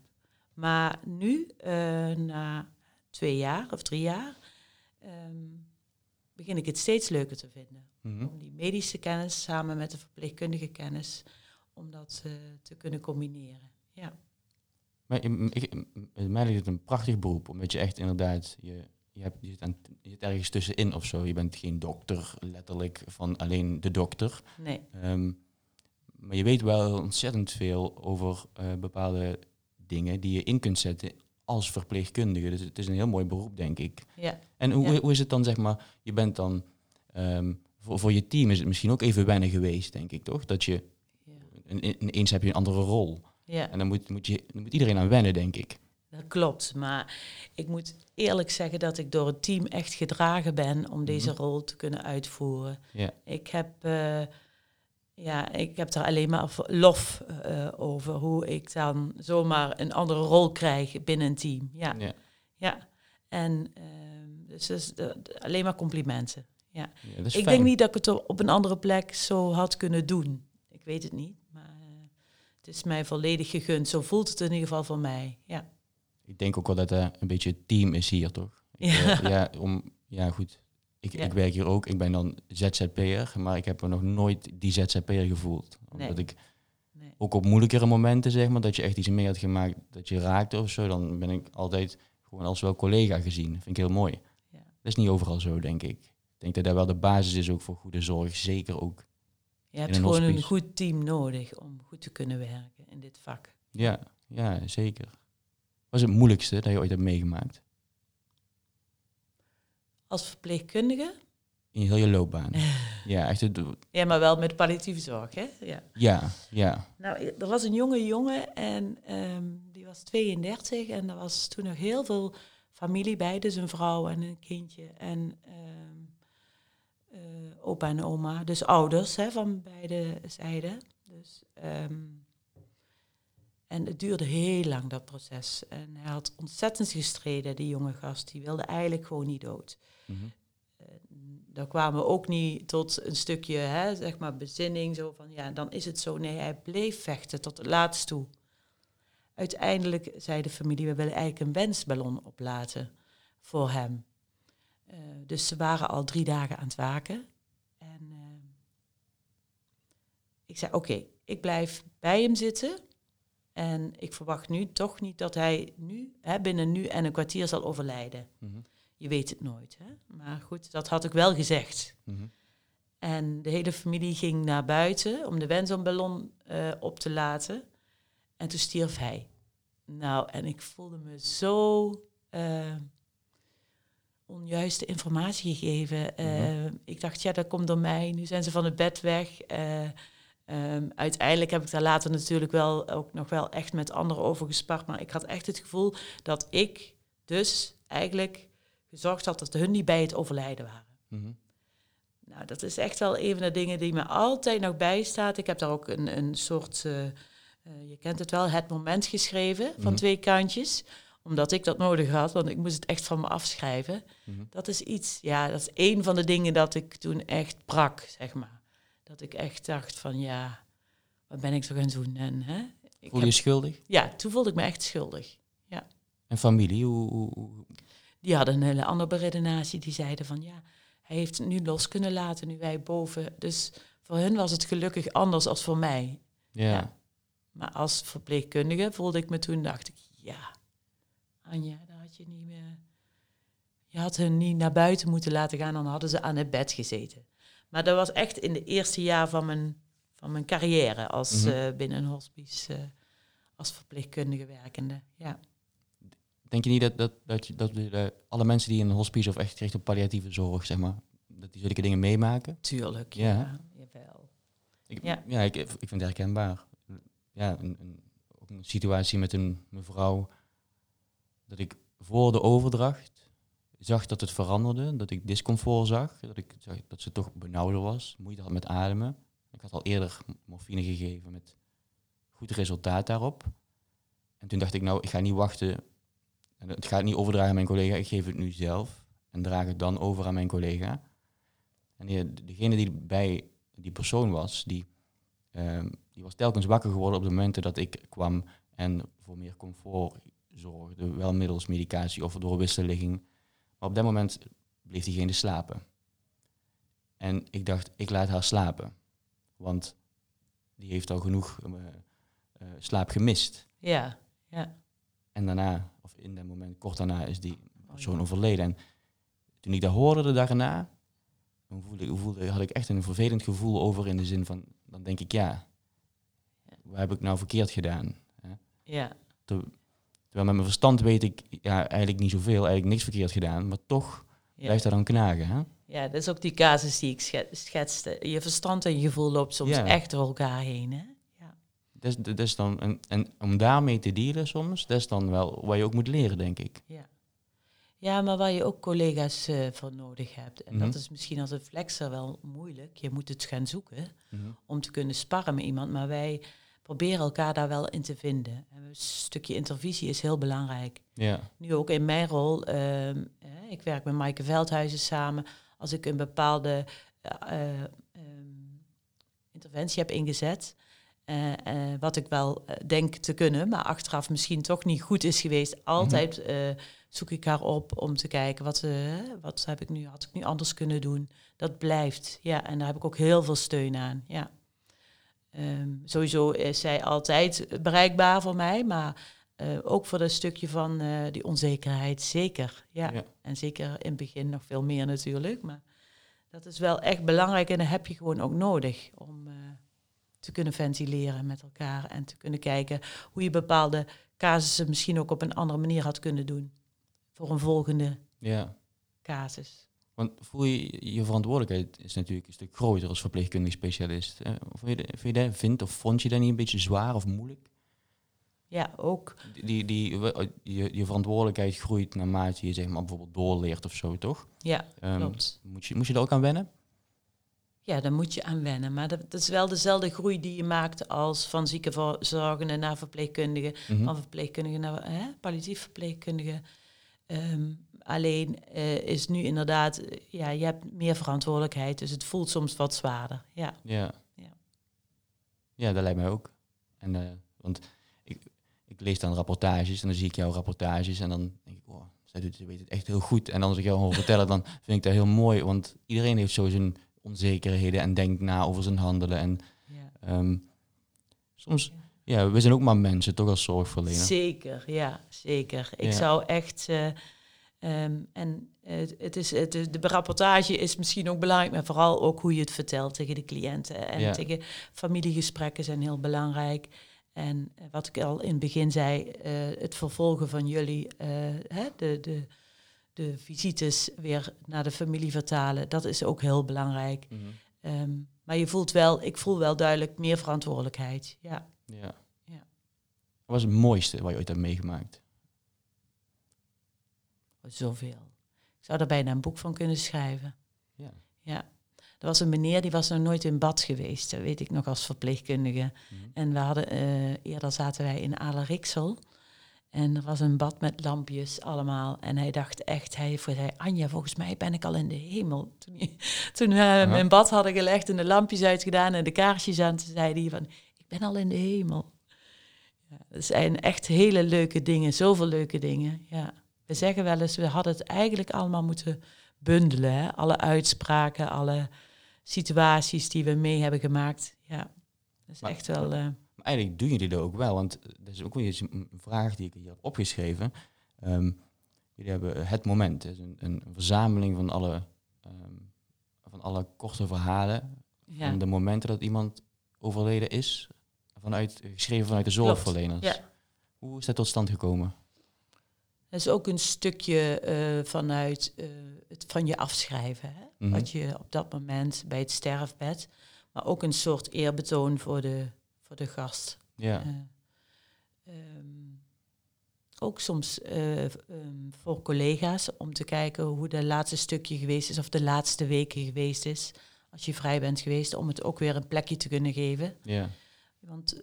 Maar nu, na twee jaar of drie jaar, ehm, begin ik het steeds leuker te vinden Mhm. om die medische kennis samen met de verpleegkundige kennis, om dat eh, te kunnen combineren. Ja. Maar ik, mij lijkt het een prachtig beroep, omdat je echt inderdaad, je, je, hebt, je, zit aan, je zit ergens tussenin of zo. Je bent geen dokter, letterlijk, van alleen de dokter. Nee, Ehm, maar je weet wel ontzettend veel over eh, bepaalde dingen die je in kunt zetten als verpleegkundige. Dus het is een heel mooi beroep, denk ik. ja. En hoe, Ja. hoe is het dan, zeg maar, je bent dan, ehm, voor, voor je team is het misschien ook even wennen geweest, denk ik, toch? Dat je, ineens heb je een andere rol. ja. En dan moet, moet, je, dan moet iedereen aan wennen, denk ik. Dat klopt, maar ik moet eerlijk zeggen dat ik door het team echt gedragen ben om deze Mhm. rol te kunnen uitvoeren. Ja. Ik heb, eh, ja, ik heb daar alleen maar lof eh, over hoe ik dan zomaar een andere rol krijg binnen een team. Ja, Ja. ja. En ehm, dus, alleen maar complimenten. Ja. Ik fijn. denk niet dat ik het op een andere plek zo had kunnen doen. Ik weet het niet, het is mij volledig gegund. Zo voelt het in ieder geval voor mij. Ja. Ik denk ook wel dat dat een beetje het team is hier, toch? Ik, Ja. eh, ja, om, ja, goed. Ik, Ja. ik werk hier ook. Ik ben dan ZZP'er, maar ik heb me nog nooit die ZZP'er gevoeld. Omdat Nee. ik, Nee. Ook op moeilijkere momenten, zeg maar, dat je echt iets mee had gemaakt dat je raakte of zo, dan ben ik altijd gewoon als wel collega gezien. vind ik heel mooi. Ja. Dat is niet overal zo, denk ik. Ik denk dat dat wel de basis is ook voor goede zorg, zeker ook. Je hebt een gewoon een goed team nodig om goed te kunnen werken in dit vak. Ja, ja, zeker. Wat is het moeilijkste dat je ooit hebt meegemaakt Als verpleegkundige, in heel je loopbaan? ja, echt. Het, ja, maar wel met palliatieve zorg, hè? Ja. ja, ja. Nou, er was een jonge jongen en ehm, die was 32 en er was toen nog heel veel familie bij, dus een vrouw en een kindje en ehm, eh, opa en oma, dus ouders hè, van beide zijden. Dus, ehm, en het duurde heel lang, dat proces. En hij had ontzettend gestreden, die jonge gast. Die wilde eigenlijk gewoon niet dood. Mhm. Daar kwamen we ook niet tot een stukje, hè, zeg maar, bezinning. Zo van, ja, dan is het zo. Nee, hij bleef vechten tot het laatst toe. Uiteindelijk zei de familie, we willen eigenlijk een wensballon oplaten voor hem. Eh, dus ze waren al drie dagen aan het waken. En eh, ik zei, oké, ik blijf bij hem zitten. En ik verwacht nu toch niet dat hij nu, hè, binnen nu en een kwartier zal overlijden. Mhm. Je weet het nooit. Hè? Maar goed, dat had ik wel gezegd. Mhm. En de hele familie ging naar buiten om de wenselballon eh op te laten. En toen stierf hij. Nou, en ik voelde me zo onjuiste informatie gegeven. Eh, Ik dacht, ja, dat komt door mij. Nu zijn ze van het bed weg. Eh, ehm, uiteindelijk heb ik daar later natuurlijk wel ook nog wel echt met anderen over gespart. Maar ik had echt het gevoel dat ik dus eigenlijk gezorgd had dat hun niet bij het overlijden waren. Mhm. Nou, dat is echt wel een van de dingen die me altijd nog bijstaat. Ik heb daar ook een, een soort, eh, je kent het wel, het moment geschreven van Mhm. twee kantjes. Omdat ik dat nodig had, want ik moest het echt van me afschrijven. Mhm. Dat is iets, ja, dat is één van de dingen dat ik toen echt brak, zeg maar. Dat ik echt dacht van, ja, wat ben ik zo gaan doen? En, hè, ik Voel je heb- je schuldig? ja, toen voelde ik me echt schuldig. En familie, hoe, hoe, Die hadden een hele andere beredenatie. Die zeiden van ja, hij heeft het nu los kunnen laten, nu wij boven. Dus voor hun was het gelukkig anders als voor mij. ja. Ja. Maar als verpleegkundige voelde ik me toen, dacht ik, ja, Anja, daar had je niet meer... Je had hun niet naar buiten moeten laten gaan, dan hadden ze aan het bed gezeten. Maar dat was echt in de eerste jaar van mijn, van mijn carrière als eh, binnen een hospice, eh, als verpleegkundige werkende. Ja. Denk je niet dat, dat, dat, dat alle mensen die in een hospice of echt gericht op palliatieve zorg, zeg maar, dat die zulke dingen meemaken? Tuurlijk, Ja. ja. Jawel. Ik, Ja. ja, ik, ik vind het herkenbaar. Ja, een, een, ook een situatie met een mevrouw, dat ik voor de overdracht zag dat het veranderde, dat ik discomfort zag, dat ik zag dat ze toch benauwder was, moeite had met ademen. Ik had al eerder morfine gegeven met goed resultaat daarop. En toen dacht ik, nou, ik ga niet wachten. En Het gaat niet overdragen aan mijn collega, ik geef het nu zelf en draag het dan over aan mijn collega. En degene die bij die persoon was, die, ehm, die was telkens wakker geworden op de momenten dat ik kwam en voor meer comfort zorgde, wel middels medicatie of door wisselligging. Maar op dat moment bleef diegene slapen. En ik dacht, ik laat haar slapen, want die heeft al genoeg eh, eh, slaap gemist. Ja, ja. En daarna, of in dat moment, kort daarna, is die persoon ja. overleden. En toen ik dat hoorde de daarna, dan voelde, voelde, had ik echt een vervelend gevoel over in de zin van, dan denk ik, ja, wat heb ik nou verkeerd gedaan? Hè? Ja, Ter- Terwijl met mijn verstand weet ik ja, eigenlijk niet zoveel, eigenlijk niks verkeerd gedaan, maar toch ja. blijft dat dan knagen. Hè? ja, dat is ook die casus die ik sche- schetste. Je verstand en je gevoel loopt soms Ja. echt door elkaar heen. Hè? Ja. Is dan, en, en om daarmee te dealen soms, dat is dan wel wat je ook moet leren, denk ik. Ja. ja, maar waar je ook collega's eh, voor nodig hebt. En Mhm. dat is misschien als een flexer wel moeilijk. Je moet het gaan zoeken Mhm. om te kunnen sparren met iemand. Maar wij proberen elkaar daar wel in te vinden. En een stukje intervisie is heel belangrijk. Ja. nu ook in mijn rol, ehm, ik werk met Maaike Veldhuizen samen. Als ik een bepaalde eh, eh, ehm, interventie heb ingezet, eh, wat ik wel denk te kunnen, maar achteraf misschien toch niet goed is geweest, altijd eh, zoek ik haar op om te kijken wat, wat heb ik nu, had ik nu anders kunnen doen. Dat blijft, ja, en daar heb ik ook heel veel steun aan, ja. Ehm, sowieso is zij altijd bereikbaar voor mij, maar eh, ook voor dat stukje van eh, die onzekerheid, zeker. Ja. Ja. En zeker in het begin nog veel meer natuurlijk. Maar dat is wel echt belangrijk en dat heb je gewoon ook nodig om eh, te kunnen ventileren met elkaar en te kunnen kijken hoe je bepaalde casussen misschien ook op een andere manier had kunnen doen voor een volgende Ja. casus. Want voel je je verantwoordelijkheid is natuurlijk een stuk groter als verpleegkundig specialist. Hè? Of vind je, dat- vind je dat, vindt of vond je dat niet een beetje zwaar of moeilijk? Ja, ook. Die, die, we- je, je verantwoordelijkheid groeit naarmate je zeg maar bijvoorbeeld doorleert of zo, toch? Ja, Ehm, klopt. Moet je, moet je daar ook aan wennen? Ja, daar moet je aan wennen. Maar dat, dat is wel dezelfde groei die je maakt als van ziekenverzorgende naar verpleegkundige, Mhm. van verpleegkundige naar hè, palliatief verpleegkundige. Ehm, alleen eh, is nu inderdaad, eh, ja, je hebt meer verantwoordelijkheid, dus het voelt soms wat zwaarder. Ja, Ja. Ja. Ja, dat lijkt mij ook. En, eh, want ik, ik lees dan rapportages en dan zie ik jouw rapportages en dan denk ik, oh, zij doet, ze weet het echt heel goed. En dan als ik jou hoor vertellen, dan vind ik dat heel mooi, want iedereen heeft zo zijn onzekerheden en denkt na over zijn handelen. En ja. ehm, soms, ja, we zijn ook maar mensen, toch als zorgverlener. Zeker, ja, zeker. Ik zou echt. Ehm, en het, het is, het, de rapportage is misschien ook belangrijk, maar vooral ook hoe je het vertelt tegen de cliënten. En Ja. tegen familiegesprekken zijn heel belangrijk. En eh, wat ik al in het begin zei, eh, het vervolgen van jullie, eh, hè, de, de, de visites weer naar de familie vertalen, dat is ook heel belangrijk. Mhm. Ehm, maar je voelt wel, ik voel wel duidelijk meer verantwoordelijkheid. Ja. Ja. Ja. Wat was het mooiste wat je ooit hebt meegemaakt? Zoveel. Ik zou daar bijna een boek van kunnen schrijven. Ja. Ja. Er was een meneer die was nog nooit in bad geweest. Dat weet ik nog als verpleegkundige. Mhm. En we hadden, eh, eerder zaten wij in Aleriksel. En er was een bad met lampjes allemaal. En hij dacht echt, hij zei, Anja, volgens mij ben ik al in de hemel. Toen, hij- toen we hem Aha. in bad hadden gelegd en de lampjes uitgedaan en de kaarsjes aan, toen zei hij van, ik ben al in de hemel. Ja, dat zijn echt hele leuke dingen, zoveel leuke dingen. Ja. We zeggen wel eens, we hadden het eigenlijk allemaal moeten bundelen. Hè? Alle uitspraken, alle situaties die we mee hebben gemaakt. Ja, dat is Maar- echt wel... eh, Maar eigenlijk doen jullie dat ook wel, want dat is ook eens een vraag die ik hier heb opgeschreven. Ehm, jullie hebben het moment, is een, een verzameling van alle, ehm, van alle korte verhalen, ja. van de momenten dat iemand overleden is, vanuit, geschreven vanuit de zorgverleners. ja. Hoe is dat tot stand gekomen? Dat is ook een stukje eh, vanuit eh, het van je afschrijven. Hè? Mhm. Wat je op dat moment bij het sterfbed. Maar ook een soort eerbetoon voor de, voor de gast. Ja, Eh, ehm, ook soms eh, ehm, voor collega's om te kijken hoe de laatste stukje geweest is of de laatste weken geweest is. Als je vrij bent geweest, om het ook weer een plekje te kunnen geven. ja, Want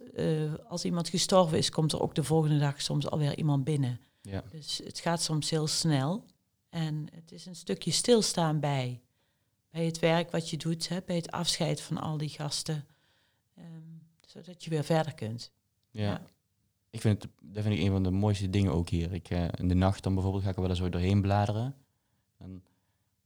als iemand gestorven is, komt er ook de volgende dag soms alweer iemand binnen. Ja. Dus het gaat soms heel snel. En het is een stukje stilstaan bij. Bij het werk wat je doet, hè, bij het afscheid van al die gasten. Ehm, zodat je weer verder kunt. ja. Ja. Ik vind het, dat vind ik een van de mooiste dingen ook hier. Ik, eh, in de nacht dan bijvoorbeeld ga ik er wel eens zo doorheen bladeren. En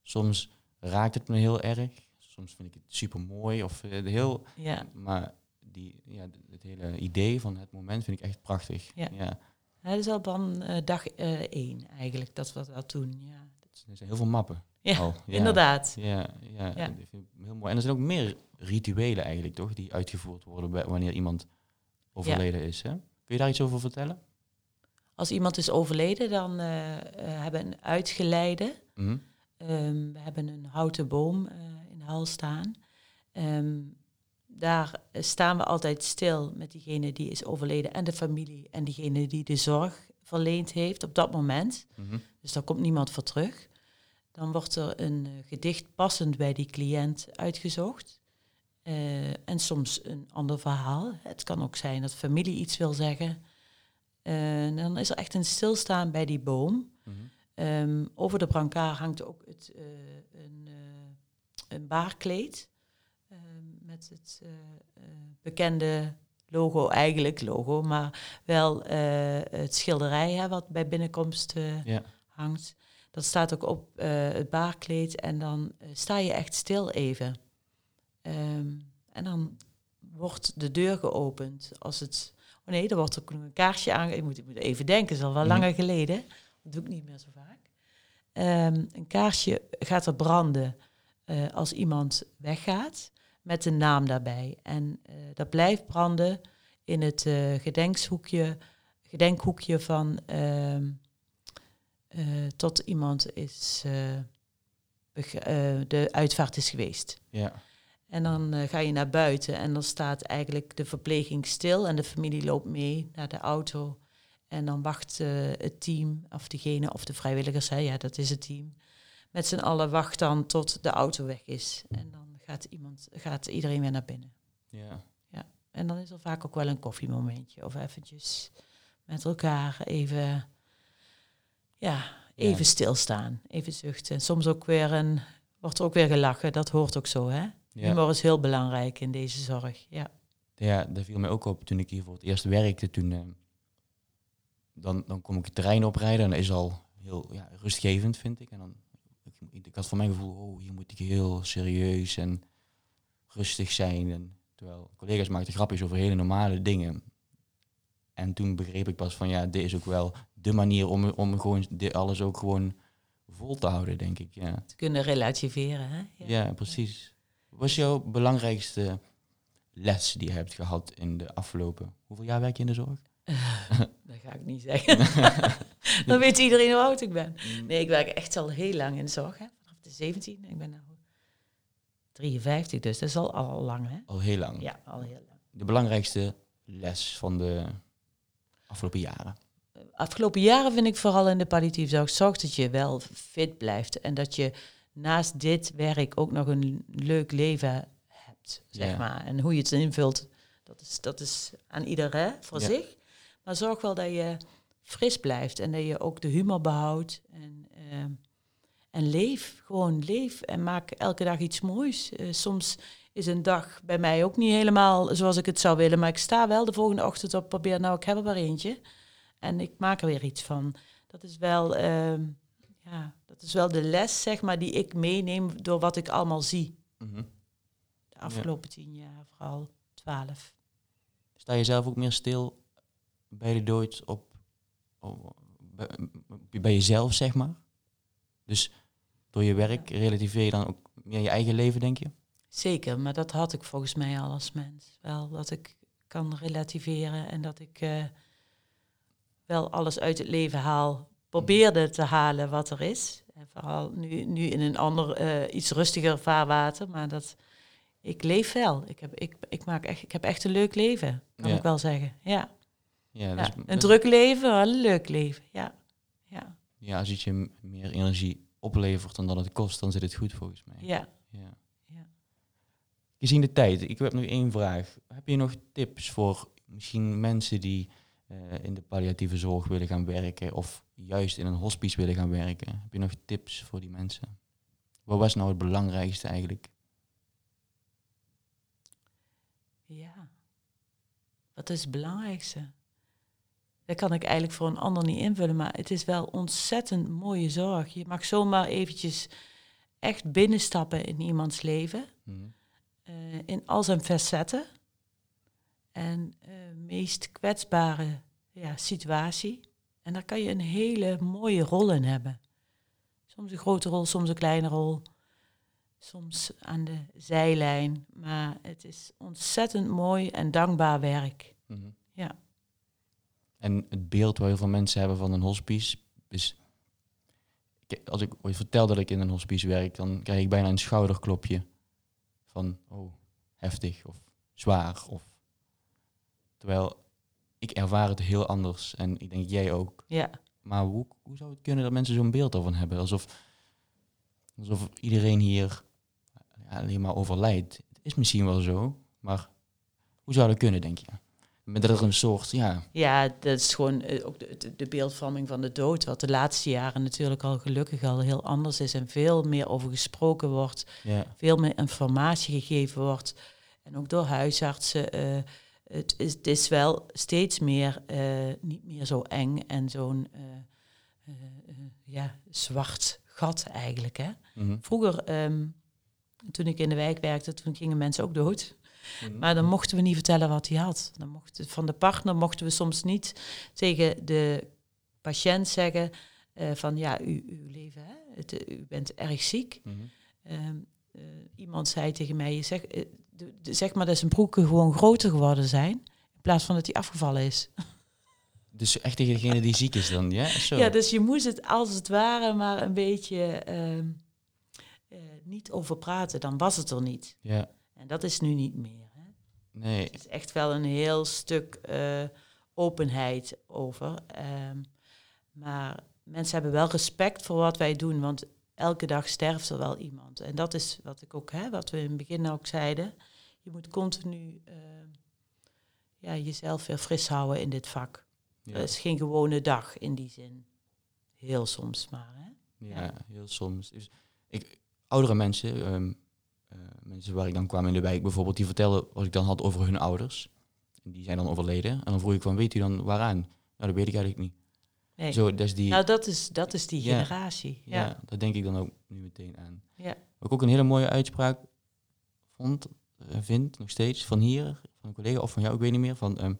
soms raakt het me heel erg. Soms vind ik het super mooi. Of eh, heel, Ja. Maar die, ja, het hele idee van het moment vind ik echt prachtig. Ja. Ja. Ja, Dat is al van eh, dag eh, één eigenlijk, dat we dat doen. Ja, Er zijn heel veel mappen. Ja, al. Ja. inderdaad. Ja, ja, heel mooi. En er zijn ook meer rituelen eigenlijk, toch? Die uitgevoerd worden bij- wanneer iemand overleden is. Hè? Kun je daar iets over vertellen? Als iemand is overleden, dan eh, hebben we een uitgeleide. Mhm. Ehm, we hebben een houten boom in de hal staan. Ehm, daar eh, staan we altijd stil met diegene die is overleden en de familie en diegene die de zorg verleend heeft op dat moment. Mhm. Dus daar komt niemand voor terug. Dan wordt er een eh, gedicht passend bij die cliënt uitgezocht. Eh, en soms een ander verhaal. Het kan ook zijn dat familie iets wil zeggen. En dan is er echt een stilstaan bij die boom. Mhm. Ehm, over de brancard hangt ook het, een, een baarkleed. ehm, met het eh, eh, bekende logo, eigenlijk logo, maar wel eh, het schilderij hè, wat bij binnenkomst Ja. hangt. Dat staat ook op het baarkleed en dan sta je echt stil even. Ehm, en dan wordt de deur geopend. Als het, oh nee, er wordt ook een kaarsje aan. Ik moet, ik moet even denken, het is al wel Mhm. langer geleden. Dat doe ik niet meer zo vaak. Ehm, een kaarsje gaat er branden als iemand weggaat met een naam daarbij. En eh, dat blijft branden in het gedenkshoekje, gedenkhoekje van ehm, eh, tot iemand is de uitvaart is geweest. Ja. En dan ga je naar buiten en dan staat eigenlijk de verpleging stil en de familie loopt mee naar de auto. En dan wacht het team, of degene, of de vrijwilligers, hè, ja, dat is het team. Met z'n allen wacht dan tot de auto weg is. En dan gaat, iemand, gaat iedereen weer naar binnen. Ja. En dan is er vaak ook wel een koffiemomentje. Of eventjes met elkaar even, ja, even Ja. stilstaan. Even zuchten. Soms ook weer een, wordt er ook weer gelachen. Dat hoort ook zo, hè? Ja. Humor is heel belangrijk in deze zorg. Ja. Ja, dat viel mij ook op toen ik hier voor het eerst werkte. Toen, eh, dan, dan kom ik het terrein oprijden en dat is al heel ja, rustgevend, vind ik. En dan, ik, ik had van mijn gevoel, oh, hier moet ik heel serieus en rustig zijn. En, terwijl collega's maakten grapjes over hele normale dingen. En toen begreep ik pas van, ja, dit is ook wel de manier om, om gewoon dit alles ook gewoon vol te houden, denk ik. Ja, Te kunnen relativeren, hè? ja. precies. Wat was jouw belangrijkste les die je hebt gehad in de afgelopen... Hoeveel jaar werk je in de zorg? Dat ga ik niet zeggen. dan weet iedereen hoe oud ik ben. Nee, ik werk echt al heel lang in de zorg, hè? Vanaf de 17. Ik ben nu 53, dus dat is al, al lang, hè? Al heel lang. Ja, al heel lang. De belangrijkste les van de afgelopen jaren. Afgelopen jaren vind ik vooral in de palliatieve zorg, zorg dat je wel fit blijft. En dat je naast dit werk ook nog een leuk leven hebt, zeg Ja. maar. En hoe je het invult, dat is, dat is aan ieder hè, voor Ja. zich. Maar zorg wel dat je fris blijft en dat je ook de humor behoudt. En, ehm, en leef, gewoon leef en maak elke dag iets moois. Eh, soms is een dag bij mij ook niet helemaal zoals ik het zou willen, maar ik sta wel de volgende ochtend op, probeer nou, ik heb er maar eentje. En ik maak er weer iets van. Dat is wel, ehm, ja, dat is wel de les, zeg maar, die ik meeneem door wat ik allemaal zie. Mhm. De afgelopen tien jaar, vooral twaalf. Sta je zelf ook meer stil bij de dood op- bij, bij jezelf, zeg maar? Dus door je werk relativeer je dan ook meer je eigen leven, denk je? Zeker, maar dat had ik volgens mij al als mens. Wel dat ik kan relativeren en dat ik eh, wel alles uit het leven haal. Probeerde te halen wat er is. En vooral nu, nu in een ander, eh, iets rustiger vaarwater. Maar dat, ik leef wel. Ik heb, ik, ik, maak echt, ik heb echt een leuk leven, kan Ja. ik wel zeggen. Ja. Ja, ja. dus, Een druk leven, een leuk leven. Ja. ja. ja, als het je meer energie oplevert dan dat het kost, dan zit het goed volgens mij. ja. Ja. Ja. Gezien de tijd, ik heb nog één vraag. Heb je nog tips voor misschien mensen die eh, in de palliatieve zorg willen gaan werken of juist in een hospice willen gaan werken? Heb je nog tips voor die mensen? Wat was nou het belangrijkste eigenlijk? Ja. Wat is het belangrijkste? Dat kan ik eigenlijk voor een ander niet invullen, maar het is wel ontzettend mooie zorg. Je mag zomaar eventjes echt binnenstappen in iemands leven, Mhm. eh, in al zijn facetten. En eh meest kwetsbare ja, situatie. En daar kan je een hele mooie rol in hebben. Soms een grote rol, soms een kleine rol. Soms aan de zijlijn. Maar het is ontzettend mooi en dankbaar werk. Mhm. Ja. En het beeld waar heel veel mensen hebben van een hospice is... Als ik ooit vertel dat ik in een hospice werk, dan krijg ik bijna een schouderklopje van, oh, heftig of zwaar. Of... Terwijl ik ervaar het heel anders en ik denk jij ook. Ja. Maar hoe, hoe zou het kunnen dat mensen zo'n beeld ervan hebben? Alsof, alsof iedereen hier alleen maar overlijdt. Het is misschien wel zo, maar hoe zou dat kunnen, denk je? Met dat er een soort, ja, Ja, dat is gewoon eh, ook de, beeldvorming van de dood, wat de laatste jaren natuurlijk al gelukkig al heel anders is en veel meer over gesproken wordt, ja, veel meer informatie gegeven wordt. En ook door huisartsen. eh, het, is, het is wel steeds meer eh, niet meer zo eng en zo'n ja, zwart gat eigenlijk. Hè? mhm, Vroeger, ehm, toen ik in de wijk werkte, toen gingen mensen ook dood. Maar dan mochten we niet vertellen wat hij had. Dan mocht, van de partner mochten we soms niet tegen de patiënt zeggen eh, van ja, u, uw leven, hè, het, u bent erg ziek. Mhm. Ehm, eh, iemand zei tegen mij, zeg, eh, de- de- zeg maar dat zijn broeken gewoon groter geworden zijn, in plaats van dat hij afgevallen is. Dus echt tegen degene die ziek is dan, ja? Zo. Ja, dus je moest het als het ware maar een beetje ehm, eh, niet over praten, dan was het er niet. Ja, En dat is nu niet meer. Hè. nee. Het is echt wel een heel stuk eh, openheid over. Ehm, maar mensen hebben wel respect voor wat wij doen, want elke dag sterft er wel iemand. En dat is wat ik ook, hè, wat we in het begin ook zeiden. Je moet continu ehm, ja, jezelf weer fris houden in dit vak. Ja. Het is geen gewone dag in die zin. Heel soms maar. Hè? Ja, heel soms. Dus ik, oudere mensen, ehm, eh, mensen waar ik dan kwam in de wijk bijvoorbeeld, die vertelden wat ik dan had over hun ouders. Die zijn dan overleden. En dan vroeg ik van, weet u dan waaraan? Nou, dat weet ik eigenlijk niet. Nee. Zo, dat is die, Nou, dat is, dat is die Ja. generatie. ja. Ja. dat denk ik dan ook nu meteen aan. Ja. Wat ik ook een hele mooie uitspraak vond, eh, vind nog steeds, van hier, van een collega of van jou, ik weet niet meer, van ehm,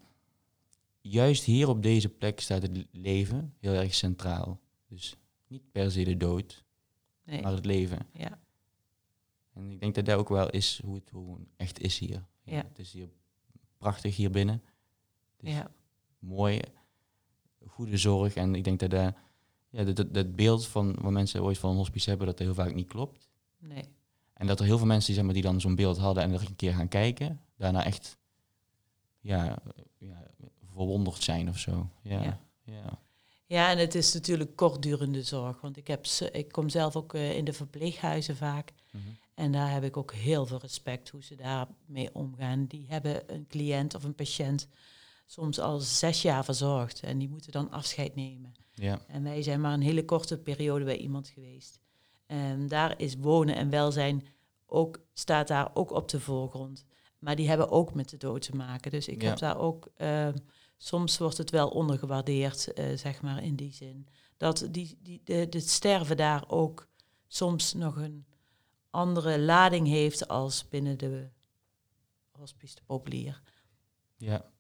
juist hier op deze plek staat het leven heel erg centraal. Dus niet per se de dood, Nee. maar het leven. Ja. En ik denk dat dat ook wel is hoe het echt is hier. Ja. Het is hier prachtig hier binnen. Het is Ja. mooi, goede zorg. En ik denk dat dat, ja, dat, dat, dat beeld van wat mensen ooit van een hospice hebben, dat dat heel vaak niet klopt. Nee. En dat er heel veel mensen zeg maar, die dan zo'n beeld hadden en er een keer gaan kijken, daarna echt ja, ja, verwonderd zijn of zo. Ja, Ja. ja. Ja, en het is natuurlijk kortdurende zorg. Want ik, heb, ik kom zelf ook eh, in de verpleeghuizen vaak. Mhm. En daar heb ik ook heel veel respect hoe ze daarmee omgaan. Die hebben een cliënt of een patiënt soms al zes jaar verzorgd. En die moeten dan afscheid nemen. ja. En wij zijn maar een hele korte periode bij iemand geweest. En daar is wonen en welzijn ook, staat daar ook op de voorgrond. Maar die hebben ook met de dood te maken. Dus ik Ja. heb daar ook, ehm, soms wordt het wel ondergewaardeerd, eh, zeg maar in die zin. Dat die, die, de, het sterven daar ook soms nog een andere lading heeft als binnen de hospice de populier. ja.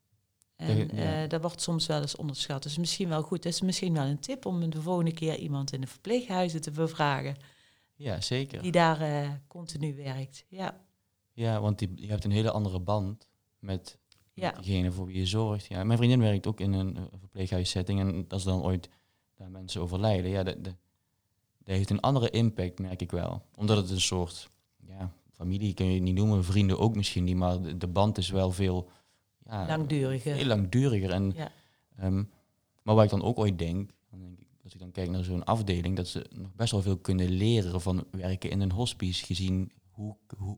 En Ja, eh, dat wordt soms wel eens onderschat. Dus misschien wel goed. Dat is misschien wel een tip om de volgende keer iemand in de verpleeghuizen te bevragen. ja zeker. Die daar eh, continu werkt. Ja, Ja, want die, je hebt een hele andere band met, Ja. met degene voor wie je zorgt. Ja, mijn vriendin werkt ook in een eh, verpleeghuissetting en als dan ooit daar mensen overlijden, ja, dat, dat heeft een andere impact, merk ik wel. Omdat het een soort, ja, familie kun je het niet noemen, vrienden ook misschien niet, maar de, band is wel veel ja, langdurige. heel langduriger. En, Ja. ehm, maar waar ik dan ook ooit denk, dan denk ik, als ik dan kijk naar zo'n afdeling, dat ze nog best wel veel kunnen leren van werken in een hospice, gezien hoe, hoe,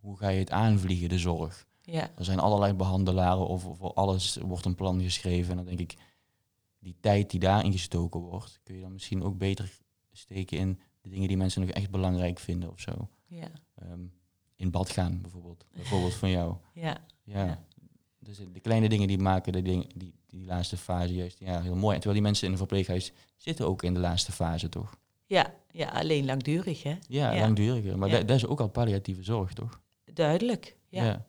hoe ga je het aanvliegen, de zorg. Ja, Er zijn allerlei behandelaren of voor alles wordt een plan geschreven. En dan denk ik, die tijd die daarin gestoken wordt, kun je dan misschien ook beter steken in de dingen die mensen nog echt belangrijk vinden of zo. ja, Ehm, in bad gaan bijvoorbeeld. Bijvoorbeeld van jou. ja. Ja. Ja. Dus de kleine dingen die maken de ding, die, die laatste fase juist ja, heel mooi. En terwijl die mensen in een verpleeghuis zitten ook in de laatste fase, toch? Ja, ja, alleen langdurig, hè? Ja, Ja. langduriger. Maar Ja. dat, dat is ook al palliatieve zorg, toch? Duidelijk. Ja. ja.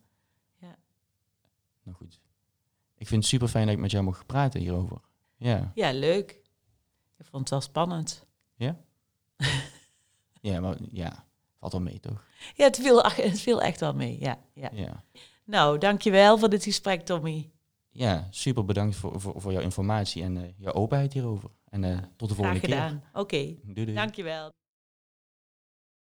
Ja. Nou goed. Ik vind het super fijn dat ik met jou mag praten hierover. Ja. ja, leuk. Ik vond het wel spannend. Ja, maar ja, valt wel mee, toch? Ja, het viel, het viel echt wel mee. Ja, ja. Ja. Nou, dankjewel voor dit gesprek, Tommy. Ja, super bedankt voor, voor, voor jouw informatie en eh, jouw openheid hierover. En eh, tot de volgende Graag keer. Oké, doei. dankjewel.